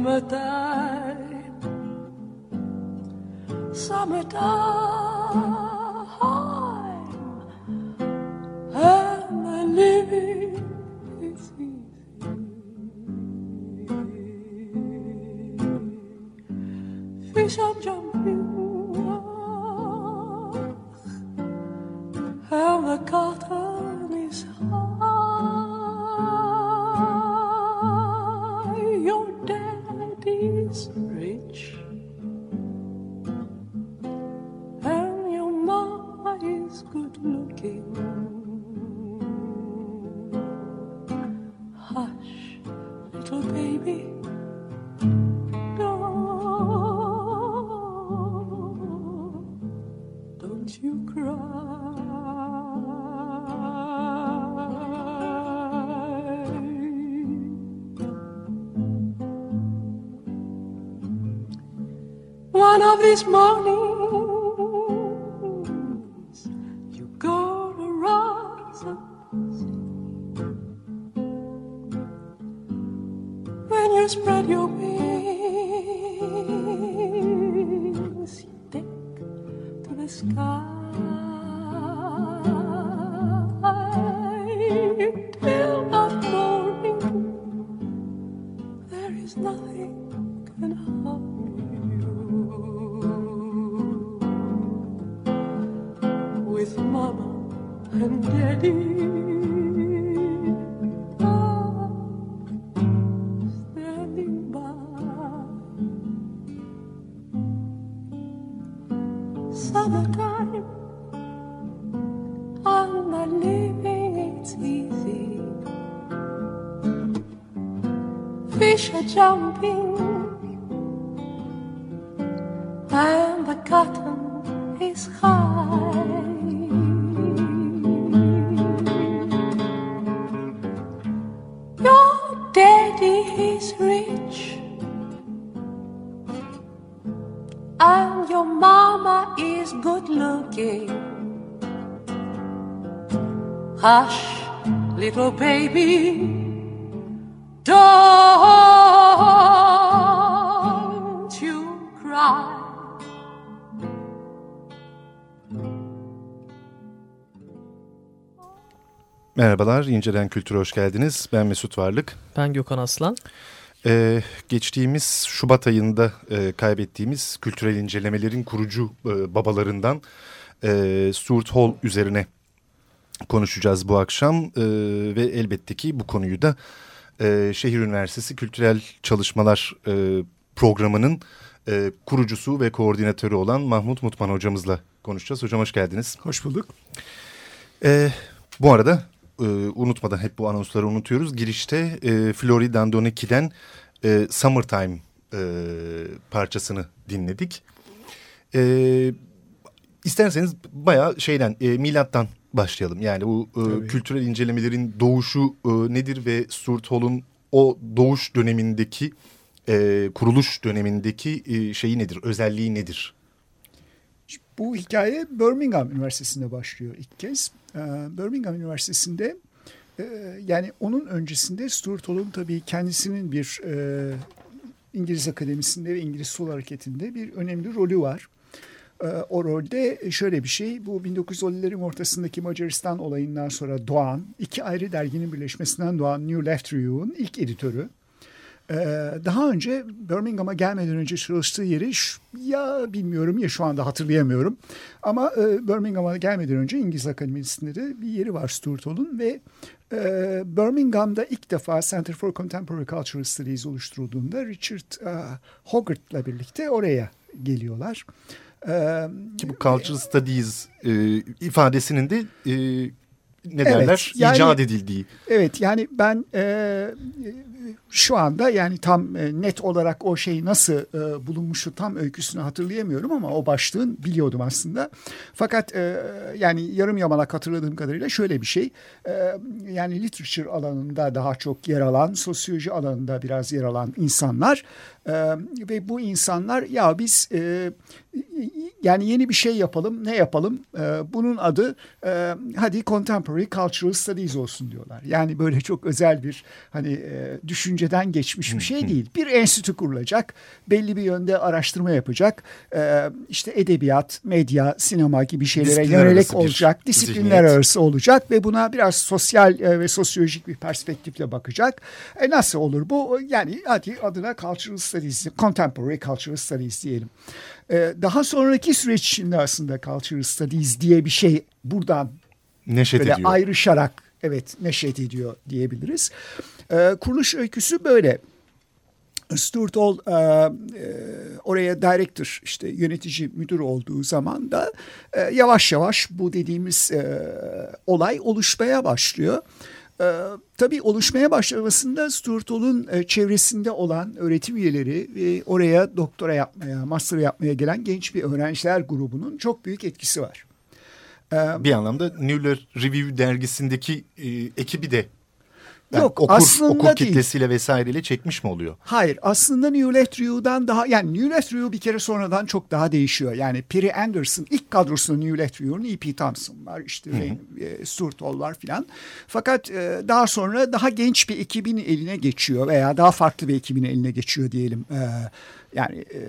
summertime. these mornings you go to rise up. When you spread your wings, you take to the sky. lady is rich. And your mama is good looking. Hush, little baby. Don't. Merhabalar, İncelen Kültür'e hoş geldiniz. Ben Mesut Varlık. Ben Gökhan Aslan. Ee, geçtiğimiz Şubat ayında e, kaybettiğimiz kültürel incelemelerin kurucu e, babalarından e, Stuart Hall üzerine konuşacağız bu akşam e, ve elbette ki bu konuyu da e, Şehir Üniversitesi Kültürel Çalışmalar e, Programı'nın e, kurucusu ve koordinatörü olan Mahmut Mutman hocamızla konuşacağız. Hocam hoş geldiniz. Hoş bulduk. E, bu arada e, unutmadan hep bu anonsları unutuyoruz. Girişte e, Flori Dandoneki'den e, Summertime e, parçasını dinledik. E, isterseniz bayağı şeyden e, milattan başlayalım. Yani bu e, kültürel incelemelerin doğuşu e, nedir ve Stuart Hall'un o doğuş dönemindeki e, kuruluş dönemindeki e, şeyi nedir, özelliği nedir? Bu hikaye Birmingham Üniversitesi'nde başlıyor ilk kez. E, Birmingham Üniversitesi'nde e, yani onun öncesinde Stuart Hall'un tabii kendisinin bir e, İngiliz Akademisi'nde ve İngiliz Sol Hareketi'nde bir önemli rolü var. Ee, o rolde şöyle bir şey bu 1950'lerin ortasındaki Macaristan olayından sonra doğan iki ayrı derginin birleşmesinden doğan New Left Review'un ilk editörü. Ee, daha önce Birmingham'a gelmeden önce çalıştığı yeri ya bilmiyorum ya şu anda hatırlayamıyorum. Ama e, Birmingham'a gelmeden önce İngiliz Akademisi'nde de bir yeri var Stuart Hall'un ve e, Birmingham'da ilk defa Center for Contemporary Cultural Studies oluşturulduğunda Richard uh, Hogarth'la birlikte oraya geliyorlar. Ki bu Cultural Studies e, ifadesinin de ne derler evet, yani, icat edildiği. Evet yani ben e, şu anda yani tam e, net olarak o şey nasıl e, bulunmuştu tam öyküsünü hatırlayamıyorum ama o başlığın biliyordum aslında. Fakat e, yani yarım yamalak hatırladığım kadarıyla şöyle bir şey. E, yani literature alanında daha çok yer alan, sosyoloji alanında biraz yer alan insanlar e, ve bu insanlar ya biz e, yani yeni bir şey yapalım. Ne yapalım? E, bunun adı e, hadi Contemporary Cultural Studies olsun diyorlar. Yani böyle çok özel bir hani e, düşünceden geçmiş bir şey değil. Bir enstitü kurulacak. Belli bir yönde araştırma yapacak. E, işte edebiyat, medya, sinema gibi şeylere yönelik olacak. Disiplinler zihniyet. arası olacak ve buna biraz sosyal e, ve sosyolojik bir perspektifle bakacak. E, nasıl olur bu? Yani hadi adına Cultural Studies, Contemporary Cultural Studies diyelim. Ee, daha sonraki süreç içinde aslında Cultural Studies diye bir şey buradan neşet böyle ediyor. ayrışarak evet neşet ediyor diyebiliriz. Ee, kuruluş öyküsü böyle. Stuart Hall e, e, oraya director işte yönetici müdür olduğu zaman da e, yavaş yavaş bu dediğimiz olay oluşmaya başlıyor. Ee, tabii oluşmaya başlamasında Stuart Hall'un e, çevresinde olan öğretim üyeleri ve oraya doktora yapmaya, master yapmaya gelen genç bir öğrenciler grubunun çok büyük etkisi var. Ee, bir anlamda Newler Review dergisindeki e, ekibi de yani Yok okur, aslında okur kitlesiyle değil. vesaireyle çekmiş mi oluyor? Hayır aslında New Left Review'dan daha yani New Left Review bir kere sonradan çok daha değişiyor. Yani Perry Anderson ilk kadrosunda New Left Review'un E.P. Thompson var işte Rain, e, Stuart Hall var filan. Fakat e, daha sonra daha genç bir ekibin eline geçiyor veya daha farklı bir ekibin eline geçiyor diyelim. E, yani e,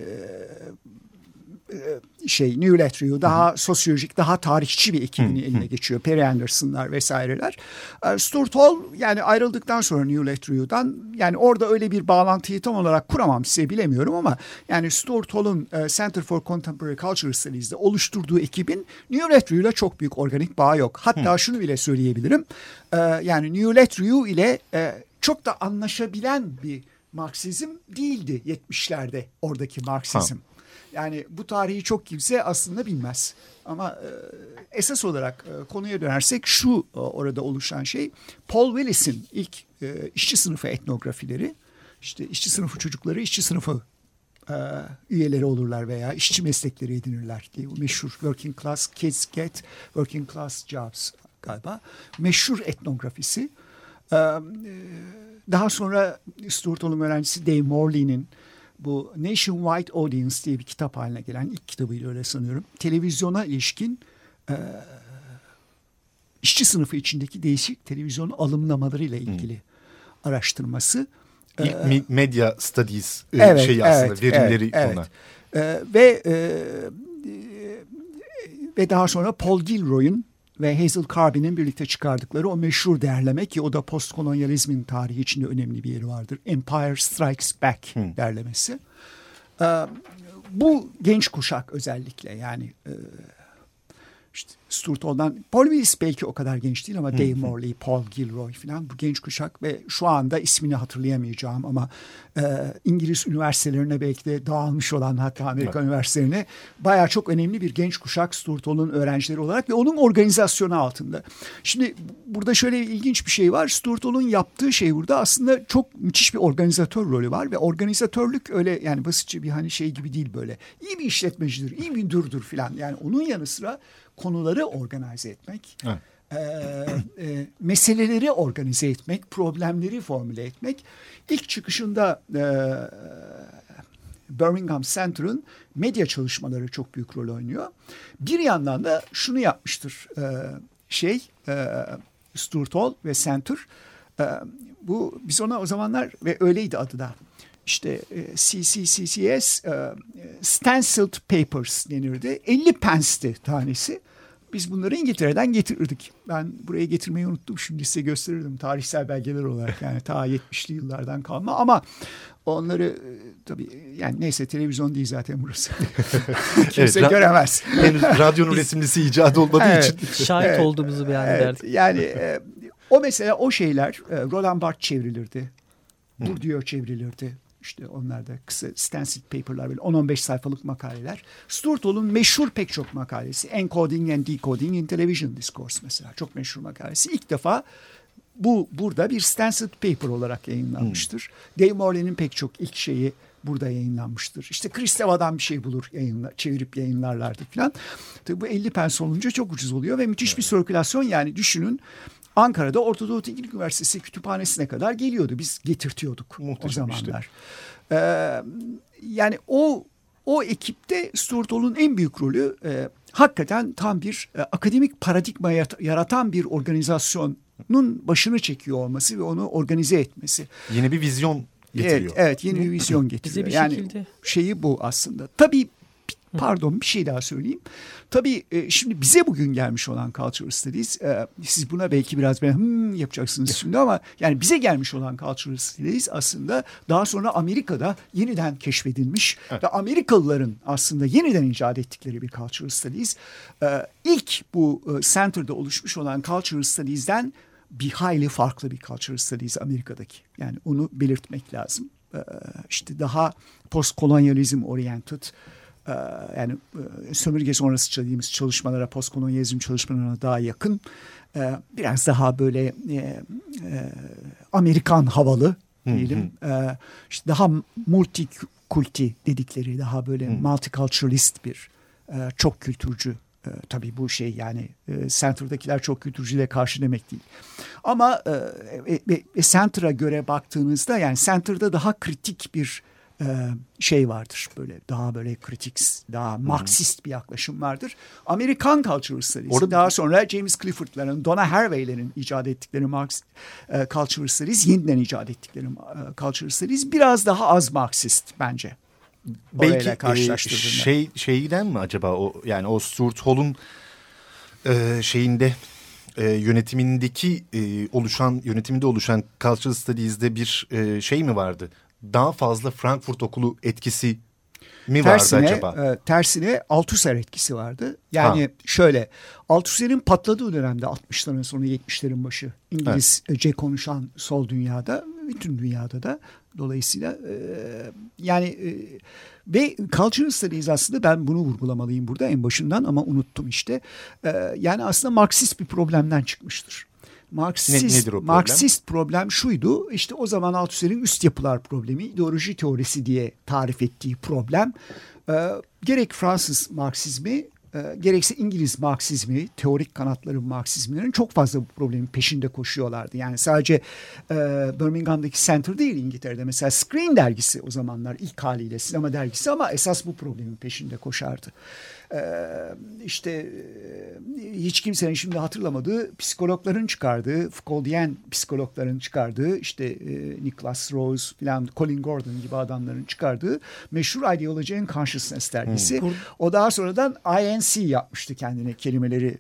şey New Letrio daha hı hı. sosyolojik daha tarihçi bir ekibini hı hı. eline geçiyor. Perry Anderson'lar vesaireler. E, Stuart Hall yani ayrıldıktan sonra New Letrio'dan yani orada öyle bir bağlantıyı tam olarak kuramam size bilemiyorum ama yani Stuart Hall'un e, Center for Contemporary Cultural Studies'de oluşturduğu ekibin New ile çok büyük organik bağ yok. Hatta hı. şunu bile söyleyebilirim. Yani New Letrio ile çok da anlaşabilen bir Marksizm değildi 70'lerde oradaki Marksizm. Ha. Yani bu tarihi çok kimse aslında bilmez. Ama e, esas olarak e, konuya dönersek şu e, orada oluşan şey Paul Willis'in ilk işçi sınıfı etnografileri. İşte işçi sınıfı çocukları işçi sınıfı üyeleri olurlar veya işçi meslekleri edinirler diye meşhur Working Class Kids Get Working Class Jobs galiba. Meşhur etnografisi. Daha sonra Stuart Hall'un öğrencisi Dave Morley'nin bu Nationwide Audience diye bir kitap haline gelen ilk kitabıydı öyle sanıyorum. Televizyona ilişkin e, işçi sınıfı içindeki değişik televizyon alımlamalarıyla ilgili hmm. araştırması. İlk e, medya studies evet, şeyi aslında evet, verimleri evet, ona. Evet. Ve e, ve daha sonra Paul Gilroy'un ve Hazel Carbin'in birlikte çıkardıkları o meşhur derleme ki o da postkolonyalizmin tarihi içinde önemli bir yeri vardır. Empire Strikes Back hmm. derlemesi. Ee, bu genç kuşak özellikle yani e, işte Stuart Hall'dan Paul Willis belki o kadar genç değil ama Dave Morley, Paul Gilroy falan bu genç kuşak ve şu anda ismini hatırlayamayacağım ama e, İngiliz üniversitelerine belki de dağılmış olan hatta Amerikan evet. üniversitelerine baya çok önemli bir genç kuşak Stuart Hall'un öğrencileri olarak ve onun organizasyonu altında. Şimdi burada şöyle ilginç bir şey var. Stuart Hall'un yaptığı şey burada aslında çok müthiş bir organizatör rolü var ve organizatörlük öyle yani basitçe bir hani şey gibi değil böyle. İyi bir işletmecidir, iyi bir müdürdür falan. Yani onun yanı sıra konuları organize etmek, evet. e, e, meseleleri organize etmek, problemleri formüle etmek. İlk çıkışında e, Birmingham Center'ın medya çalışmaları çok büyük rol oynuyor. Bir yandan da şunu yapmıştır e, şey e, Stuart Hall ve Center. E, bu biz ona o zamanlar ve öyleydi adı da işte CCCCS e, Stenciled Papers denirdi. 50 pence'ti tanesi. Biz bunları İngiltere'den getirdik. Ben buraya getirmeyi unuttum. Şimdi size gösterirdim tarihsel belgeler olarak. Yani ta 70'li yıllardan kalma ama onları e, tabii yani neyse televizyon değil zaten burası. Kimse evet, göremez. Henüz radyonun resimlisi icat olmadığı evet, için. Şahit evet, olduğumuzu beyan evet, ederdik. Yani e, o mesela o şeyler e, Roland Barthes çevrilirdi. Bourdieu çevrilirdi. İşte onlar da kısa stencil paper'lar böyle 10-15 sayfalık makaleler. Stuart Hall'un meşhur pek çok makalesi. Encoding and Decoding in Television Discourse mesela. Çok meşhur makalesi. İlk defa bu burada bir stencil paper olarak yayınlanmıştır. Hmm. Dave Morley'nin pek çok ilk şeyi burada yayınlanmıştır. İşte Kristeva'dan bir şey bulur yayınla, çevirip yayınlarlardı falan. Tabii bu 50 pens olunca çok ucuz oluyor ve müthiş evet. bir sirkülasyon yani düşünün Ankara'da Orta Doğu Teknik Üniversitesi kütüphanesine kadar geliyordu. Biz getirtiyorduk Muhteşem o zamanlar. Işte. Ee, yani o o ekipte Stuart Hall'un en büyük rolü e, hakikaten tam bir e, akademik paradigma yaratan bir organizasyonun başını çekiyor olması ve onu organize etmesi. Yeni bir vizyon getiriyor. Evet, evet yeni bir vizyon getiriyor. Bize bir yani şekilde... şeyi bu aslında. Tabii Pardon bir şey daha söyleyeyim. Tabii e, şimdi bize bugün gelmiş olan Cultural Studies, e, siz buna belki biraz ben hmm yapacaksınız şimdi ama yani bize gelmiş olan Cultural Studies aslında daha sonra Amerika'da yeniden keşfedilmiş evet. ve Amerikalıların aslında yeniden icat ettikleri bir Cultural Studies. E, ilk bu Center'da oluşmuş olan Cultural Studies'den bir hayli farklı bir Cultural Studies Amerika'daki. Yani onu belirtmek lazım. İşte daha postkolonyalizm oriented, ee, yani e, sömürge sonrası dediğimiz çalışmalara, postkolonyalizm çalışmalarına daha yakın. Ee, biraz daha böyle e, e, Amerikan havalı diyelim. Ee, işte daha multikulti dedikleri, daha böyle multiculturalist bir çok kültürcü tabii bu şey yani e, Center'dakiler çok kültürcüyle karşı demek değil. Ama e, e, Center'a göre baktığınızda yani Center'da daha kritik bir e, şey vardır. Böyle daha böyle kritik, daha Marksist bir yaklaşım vardır. Amerikan Cultural Studies. Orada... Daha sonra James Clifford'ların, Donna Haraway'lerin icat ettikleri Marx e, Cultural Studies, yeniden icat ettikleri e, Cultural Studies biraz daha az Marksist bence. Belki e, şey şeyden mi acaba o yani o Stuart Hall'un e, şeyinde e, yönetimindeki e, oluşan yönetiminde oluşan Cultural Studies'de bir e, şey mi vardı? Daha fazla Frankfurt Okulu etkisi mi tersine, vardı acaba? E, tersine Althusser etkisi vardı. Yani ha. şöyle Althusser'in patladığı dönemde 60'ların sonu 70'lerin başı İngilizce evet. konuşan sol dünyada bütün dünyada da dolayısıyla e, yani e, ve cultural studies aslında ben bunu vurgulamalıyım burada en başından ama unuttum işte. E, yani aslında Marksist bir problemden çıkmıştır. Marksist, ne, nedir o problem? Marksist problem şuydu. İşte o zaman Althusser'in üst yapılar problemi, ideoloji teorisi diye tarif ettiği problem. E, gerek Fransız Marksizmi e, gerekse İngiliz Marksizmi, teorik kanatların Marksizmlerin çok fazla bu problemin peşinde koşuyorlardı. Yani sadece e, Birmingham'daki Center değil İngiltere'de. Mesela Screen dergisi o zamanlar ilk haliyle sinema dergisi ama esas bu problemin peşinde koşardı. Ee, işte e, hiç kimsenin şimdi hatırlamadığı psikologların çıkardığı, Foucault'yen psikologların çıkardığı işte e, Nicholas Rose falan Colin Gordon gibi adamların çıkardığı meşhur Ideology and Consciousness dergisi. Hmm. O daha sonradan INC yapmıştı kendine kelimeleri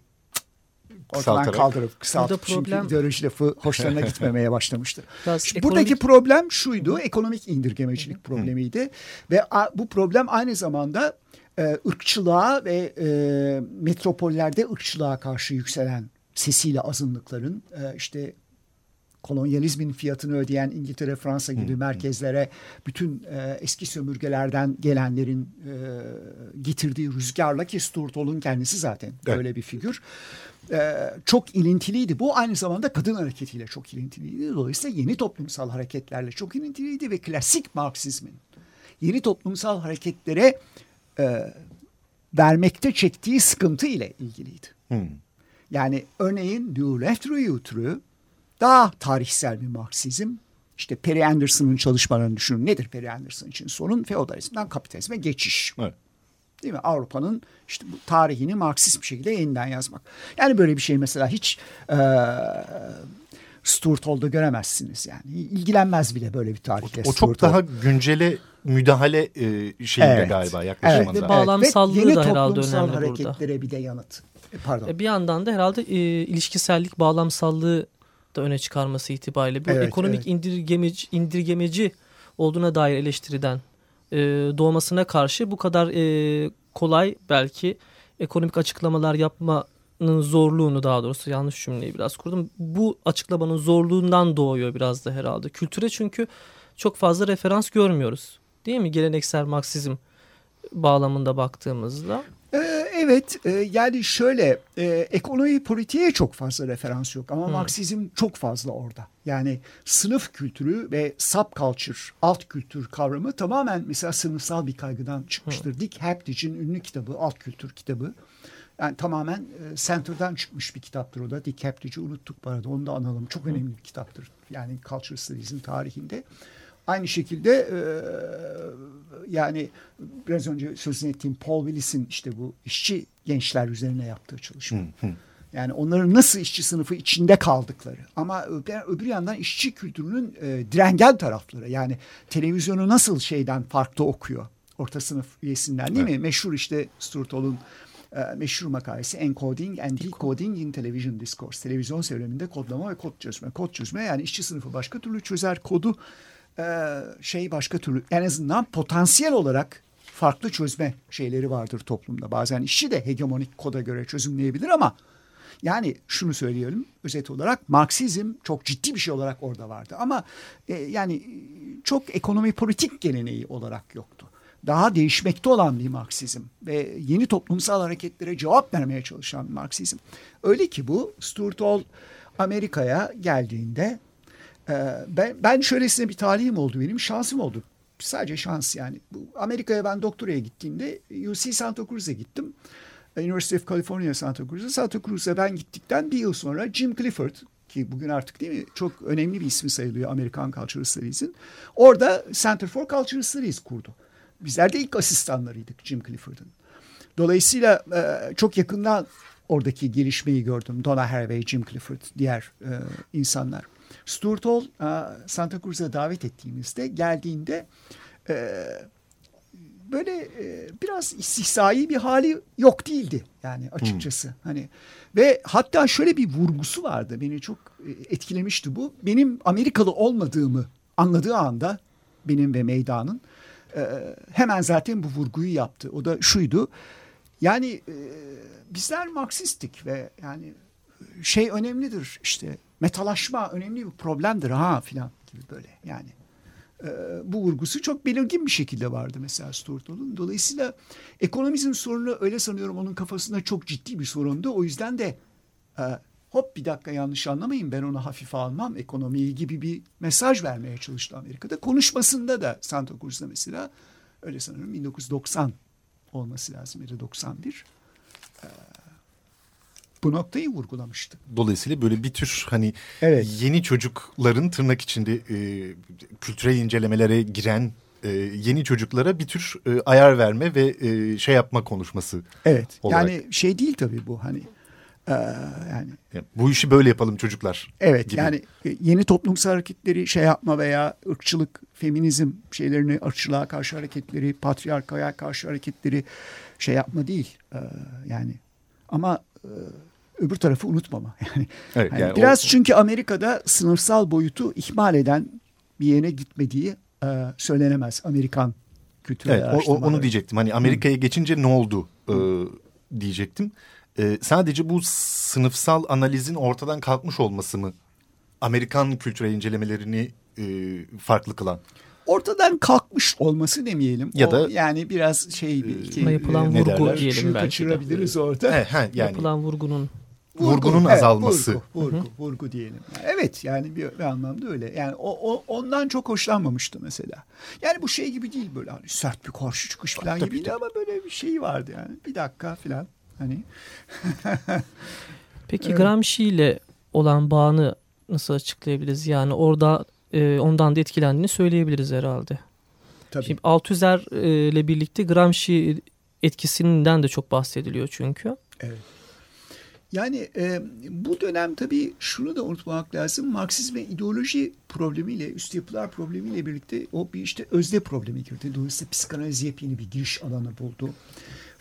ortadan kaldırıp kısaltıp problem... çünkü ideoloji lafı hoşlarına gitmemeye başlamıştı. ekonomik... Buradaki problem şuydu, ekonomik indirgemecilik problemiydi ve bu problem aynı zamanda e, ırkçılığa ve e, metropollerde ırkçılığa karşı yükselen sesiyle azınlıkların e, işte kolonyalizmin fiyatını ödeyen İngiltere, Fransa gibi merkezlere bütün e, eski sömürgelerden gelenlerin e, getirdiği rüzgarla ki Stuart Hall'un kendisi zaten evet. böyle bir figür. E, çok ilintiliydi. Bu aynı zamanda kadın hareketiyle çok ilintiliydi. Dolayısıyla yeni toplumsal hareketlerle çok ilintiliydi ve klasik Marksizmin yeni toplumsal hareketlere e, vermekte çektiği sıkıntı ile ilgiliydi. Hmm. Yani örneğin New Left Review daha tarihsel bir Marksizm. İşte Perry Anderson'ın çalışmalarını düşünün. Nedir Perry Anderson için sorun? Feodalizmden kapitalizme geçiş. Evet. Değil mi? Avrupa'nın işte bu tarihini Marksist bir şekilde yeniden yazmak. Yani böyle bir şey mesela hiç e, Stuart Hall'da göremezsiniz yani. İlgilenmez bile böyle bir tarihle. O, o çok daha güncele müdahale e, şeyinde evet. galiba yaklaşımında. Evet. Ve bağlamsallığı evet. da herhalde önemli hareketlere burada. bir de yanıt. E, pardon. E, bir yandan da herhalde e, ilişkisellik, bağlamsallığı da öne çıkarması itibariyle. Bu evet, ekonomik evet. indirgemeci, indirgemeci olduğuna dair eleştiriden e, doğmasına karşı bu kadar e, kolay belki ekonomik açıklamalar yapmanın zorluğunu daha doğrusu yanlış cümleyi biraz kurdum. Bu açıklamanın zorluğundan doğuyor biraz da herhalde. Kültüre çünkü çok fazla referans görmüyoruz. Değil mi? Geleneksel Marksizm bağlamında baktığımızda. Ee, evet e, yani şöyle e, ekonomi politiğe çok fazla referans yok ama hmm. Marksizm çok fazla orada. Yani sınıf kültürü ve subculture alt kültür kavramı tamamen mesela sınıfsal bir kaygıdan çıkmıştır. Hmm. Dick Haptage'in ünlü kitabı alt kültür kitabı. Yani tamamen e, Center'dan çıkmış bir kitaptır o da. Dick Haptage'i unuttuk bu arada onu da analım. Çok önemli bir kitaptır. Yani Culture Studies'in tarihinde. Aynı şekilde e, yani biraz önce sözünü ettiğim Paul Willis'in işte bu işçi gençler üzerine yaptığı çalışma. Yani onların nasıl işçi sınıfı içinde kaldıkları ama öbür yandan işçi kültürünün e, direngen tarafları yani televizyonu nasıl şeyden farklı okuyor orta sınıf üyesinden değil evet. mi? Meşhur işte Stuart Hall'un e, meşhur makalesi Encoding and Decoding in Television Discourse. Televizyon söyleminde kodlama ve kod çözme. Kod çözme yani işçi sınıfı başka türlü çözer kodu e, şey başka türlü en azından potansiyel olarak farklı çözme şeyleri vardır toplumda. Bazen işçi de hegemonik koda göre çözümleyebilir ama yani şunu söyleyelim özet olarak Marksizm çok ciddi bir şey olarak orada vardı ama e, yani çok ekonomi politik geleneği olarak yoktu. Daha değişmekte olan bir Marksizm ve yeni toplumsal hareketlere cevap vermeye çalışan bir Marksizm. Öyle ki bu Stuart Hall Amerika'ya geldiğinde ee, ben, ben şöylesine bir talihim oldu benim. Şansım oldu. Sadece şans yani. Amerika'ya ben doktoraya gittiğimde UC Santa Cruz'a gittim. University of California Santa Cruz'a. Santa Cruz'a ben gittikten bir yıl sonra Jim Clifford ki bugün artık değil mi çok önemli bir ismi sayılıyor Amerikan Cultural Studies'in. Orada Center for Cultural Studies kurdu. Bizler de ilk asistanlarıydık Jim Clifford'ın. Dolayısıyla e, çok yakından oradaki gelişmeyi gördüm. Donna Haraway, Jim Clifford, diğer e, insanlar. Stuart Hall e, Santa Cruz'a davet ettiğimizde geldiğinde e, böyle e, biraz istihsai bir hali yok değildi yani açıkçası. Hmm. Hani ve hatta şöyle bir vurgusu vardı beni çok etkilemişti bu. Benim Amerikalı olmadığımı anladığı anda benim ve Meydan'ın hemen zaten bu vurguyu yaptı. O da şuydu. Yani bizler Marksistik ve yani şey önemlidir işte metalaşma önemli bir problemdir ha filan gibi böyle yani. E, bu vurgusu çok belirgin bir şekilde vardı mesela Stuart Hall'un. Dolayısıyla ekonomizm sorunu öyle sanıyorum onun kafasında çok ciddi bir sorundu. O yüzden de e, hop bir dakika yanlış anlamayın ben onu hafife almam ekonomiyi gibi bir mesaj vermeye çalıştı Amerika'da. Konuşmasında da Santa Cruz'da mesela öyle sanıyorum 1990 olması lazım ya da 91 bu noktayı vurgulamıştı. Dolayısıyla böyle bir tür hani evet. yeni çocukların tırnak içinde e, kültürel incelemelere giren e, yeni çocuklara bir tür e, ayar verme ve e, şey yapma konuşması. Evet. Olarak. Yani şey değil tabii bu hani e, yani, bu işi böyle yapalım çocuklar. Evet gibi. yani e, yeni toplumsal hareketleri şey yapma veya ırkçılık, feminizm şeylerini, ırkçılığa karşı hareketleri, patriarkaya karşı hareketleri şey yapma değil. E, yani ama e, öbür tarafı unutmama. Yani, evet, yani, yani biraz o... çünkü Amerika'da sınıfsal boyutu ihmal eden bir yere gitmediği e, söylenemez Amerikan kültürel evet, o, onu diyecektim. Hani Amerika'ya geçince ne oldu e, diyecektim. E, sadece bu sınıfsal analizin ortadan kalkmış olması mı Amerikan kültürel incelemelerini e, farklı kılan? ortadan kalkmış olması demeyelim. Ya o da yani biraz şey bir iki, yapılan e, vurgu diyelim belki. Kaçırabiliriz orada. He, he, yani. Yapılan vurgunun Vurgu, vurgunun evet, azalması. Vurgu, vurgu, Hı -hı. vurgu diyelim. Yani evet yani bir, bir anlamda öyle. Yani o, o ondan çok hoşlanmamıştı mesela. Yani bu şey gibi değil böyle hani sert bir karşı çıkış falan tabii. ama böyle bir şey vardı yani. Bir dakika falan hani. Peki. Gramsci ile olan bağını nasıl açıklayabiliriz? Yani orada e, ondan da etkilendiğini söyleyebiliriz herhalde. Tabii. Şimdi Althusser e, ile birlikte Gramsci etkisinden de çok bahsediliyor çünkü. Evet. Yani e, bu dönem tabii şunu da unutmamak lazım. Marksizm ve ideoloji problemiyle, üst yapılar problemiyle birlikte o bir işte özde problemi girdi. Dolayısıyla psikanaliz yepyeni bir giriş alanı buldu.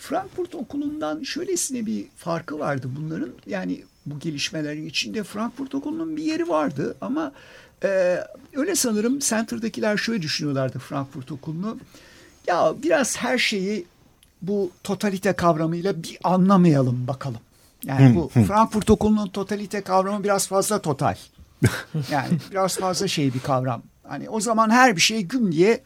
Frankfurt okulundan şöylesine bir farkı vardı bunların. Yani bu gelişmelerin içinde Frankfurt okulunun bir yeri vardı ama e, öyle sanırım Center'dakiler şöyle düşünüyorlardı Frankfurt okulunu. Ya biraz her şeyi bu totalite kavramıyla bir anlamayalım bakalım. Yani bu Frankfurt okulunun totalite kavramı biraz fazla total. Yani biraz fazla şey bir kavram. Hani o zaman her bir şey güm diye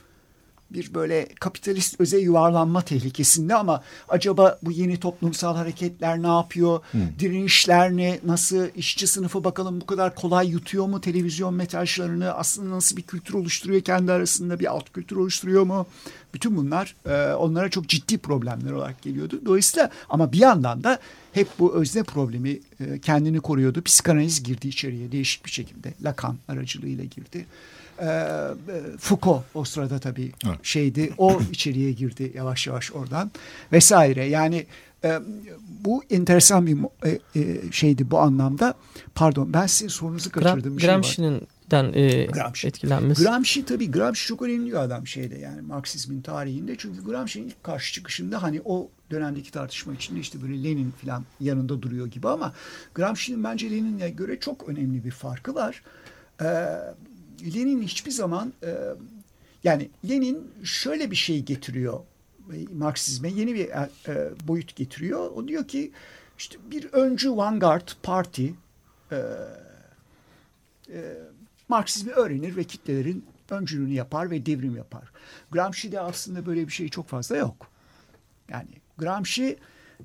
bir böyle kapitalist öze yuvarlanma tehlikesinde ama acaba bu yeni toplumsal hareketler ne yapıyor? Hmm. Direnişler ne? Nasıl işçi sınıfı bakalım bu kadar kolay yutuyor mu televizyon mesajlarını? Aslında nasıl bir kültür oluşturuyor kendi arasında bir alt kültür oluşturuyor mu? Bütün bunlar e, onlara çok ciddi problemler olarak geliyordu. Dolayısıyla ama bir yandan da hep bu özne problemi e, kendini koruyordu. Psikanaliz girdi içeriye değişik bir şekilde. Lacan aracılığıyla girdi. E, Foucault o sırada tabii evet. şeydi. O içeriye girdi yavaş yavaş oradan vesaire. Yani e, bu enteresan bir e, e, şeydi bu anlamda. Pardon ben sizin sorunuzu kaçırdım. Gram, Gramsci'nin den e, Gramsci. etkilenmesi. Gramsci tabii Gramsci çok önemli bir adam şeyde yani Marksizmin tarihinde. Çünkü Gramsci'nin ilk karşı çıkışında hani o dönemdeki tartışma içinde işte böyle Lenin falan yanında duruyor gibi ama Gramsci'nin bence Lenin'e göre çok önemli bir farkı var. Ee, Lenin hiçbir zaman e, yani Lenin şöyle bir şey getiriyor e, Marksizme yeni bir e, e, boyut getiriyor. O diyor ki işte bir öncü vanguard parti e, e, Marksizmi öğrenir ve kitlelerin öncülüğünü yapar ve devrim yapar. Gramsci'de aslında böyle bir şey çok fazla yok. Yani Gramsci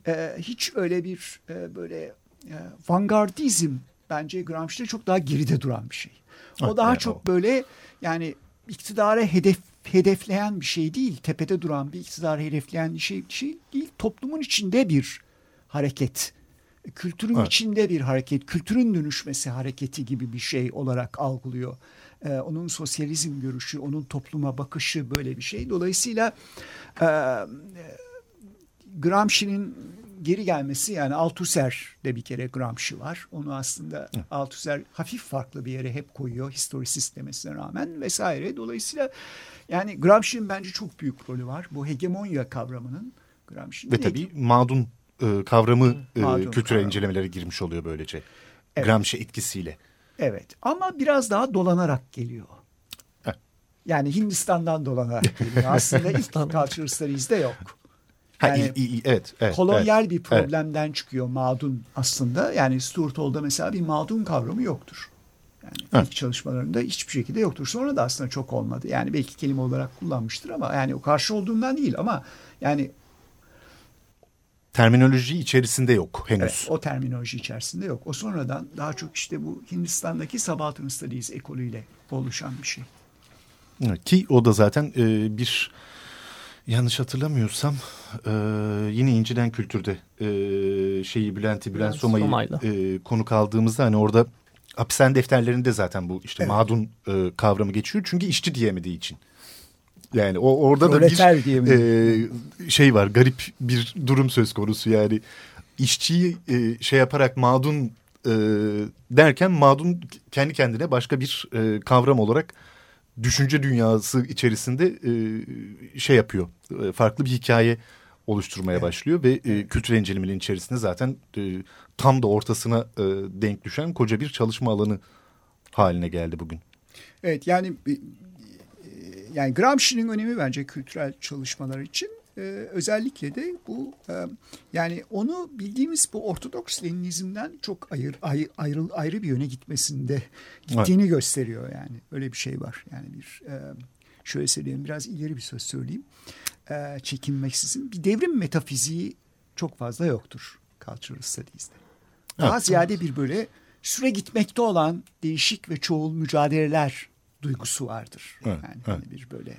e, hiç öyle bir e, böyle e, vanguardizm bence Gramsci'de çok daha geride duran bir şey. O daha çok o. böyle yani iktidara hedef hedefleyen bir şey değil. Tepede duran bir iktidarı hedefleyen bir şey, bir şey değil. Toplumun içinde bir hareket. Kültürün evet. içinde bir hareket. Kültürün dönüşmesi hareketi gibi bir şey olarak algılıyor. Ee, onun sosyalizm görüşü, onun topluma bakışı böyle bir şey. Dolayısıyla e, Gramsci'nin geri gelmesi yani Althusser'de bir kere Gramsci var. Onu aslında Hı. Althusser hafif farklı bir yere hep koyuyor historisist demesine rağmen vesaire. Dolayısıyla yani Gramsci'nin bence çok büyük rolü var. Bu hegemonya kavramının Gramsci'nin. Ve tabii madun e, kavramı e, madun kültürel kavramı. incelemelere girmiş oluyor böylece. Evet. Gramsci etkisiyle. Evet ama biraz daha dolanarak geliyor. Yani Hindistan'dan dolanarak geliyor. Aslında ilk Culture Studies'de yok. Yani ha, iyi, iyi, evet, evet, kolonyal evet, bir problemden evet. çıkıyor mağdun aslında. Yani Stuart Hall'da mesela bir mağdun kavramı yoktur. Yani evet. ilk çalışmalarında hiçbir şekilde yoktur. Sonra da aslında çok olmadı. Yani belki kelime olarak kullanmıştır ama yani o karşı olduğundan değil ama yani terminoloji içerisinde yok henüz. Evet, o terminoloji içerisinde yok. O sonradan daha çok işte bu Hindistan'daki Subaltern Studies ekolüyle oluşan bir şey. Ki o da zaten e, bir yanlış hatırlamıyorsam e, yine İnciden Kültür'de e, şeyi Bülent'i Bülent Soma'yı e, konuk aldığımızda hani orada hapishane defterlerinde zaten bu işte evet. mağdun e, kavramı geçiyor. Çünkü işçi diyemediği için. Yani o orada da bir e, şey var garip bir durum söz konusu yani işçiyi e, şey yaparak mağdun e, derken mağdun kendi kendine başka bir e, kavram olarak düşünce dünyası içerisinde e, şey yapıyor e, farklı bir hikaye oluşturmaya evet. başlıyor ve e, kültür incelemenin içerisinde zaten e, tam da ortasına e, denk düşen koca bir çalışma alanı haline geldi bugün. Evet yani e, yani Gramsci'nin önemi bence kültürel çalışmalar için e, özellikle de bu e, yani onu bildiğimiz bu ortodoks Leninizmden çok ayır, ayrı, ayrı, ayrı bir yöne gitmesinde gittiğini evet. gösteriyor yani öyle bir şey var yani bir e, şöyle söyleyeyim biraz ileri bir söz söyleyeyim e, çekinmeksizin bir devrim metafiziği çok fazla yoktur Cultural Studies'de. Daha evet. ziyade bir böyle süre gitmekte olan değişik ve çoğul mücadeleler duygusu vardır. Evet, yani evet. Hani bir böyle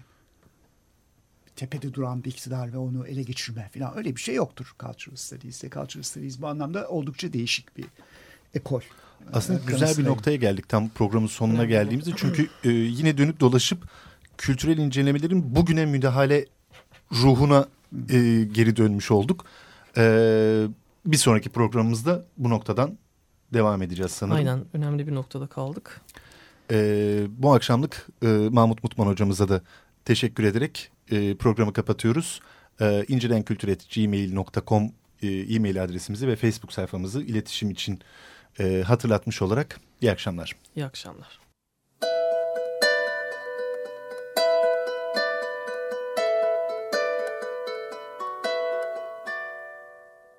tepede duran bir iktidar ve onu ele geçirme falan öyle bir şey yoktur Cultural Studies'te. Cultural Studies bu anlamda oldukça değişik bir ekol. Aslında ee, güzel bir noktaya geldik tam programın sonuna geldiğimizde. Çünkü e, yine dönüp dolaşıp kültürel incelemelerin bugüne müdahale ruhuna e, geri dönmüş olduk. E, bir sonraki programımızda bu noktadan devam edeceğiz sanırım. Aynen önemli bir noktada kaldık. Ee, bu akşamlık e, Mahmut Mutman hocamıza da teşekkür ederek e, programı kapatıyoruz. E, incirenkültür.gmail.com e, e-mail adresimizi ve Facebook sayfamızı iletişim için e, hatırlatmış olarak iyi akşamlar. İyi akşamlar.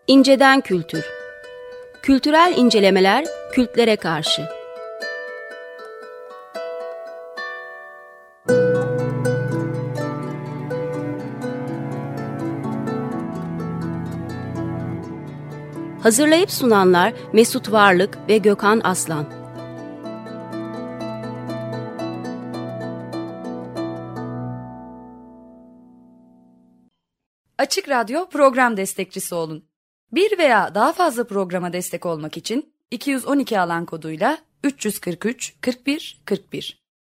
İnceden Kültür Kültürel incelemeler kültlere karşı Hazırlayıp sunanlar Mesut Varlık ve Gökhan Aslan. Açık Radyo program destekçisi olun. Bir veya daha fazla programa destek olmak için 212 alan koduyla 343 41 41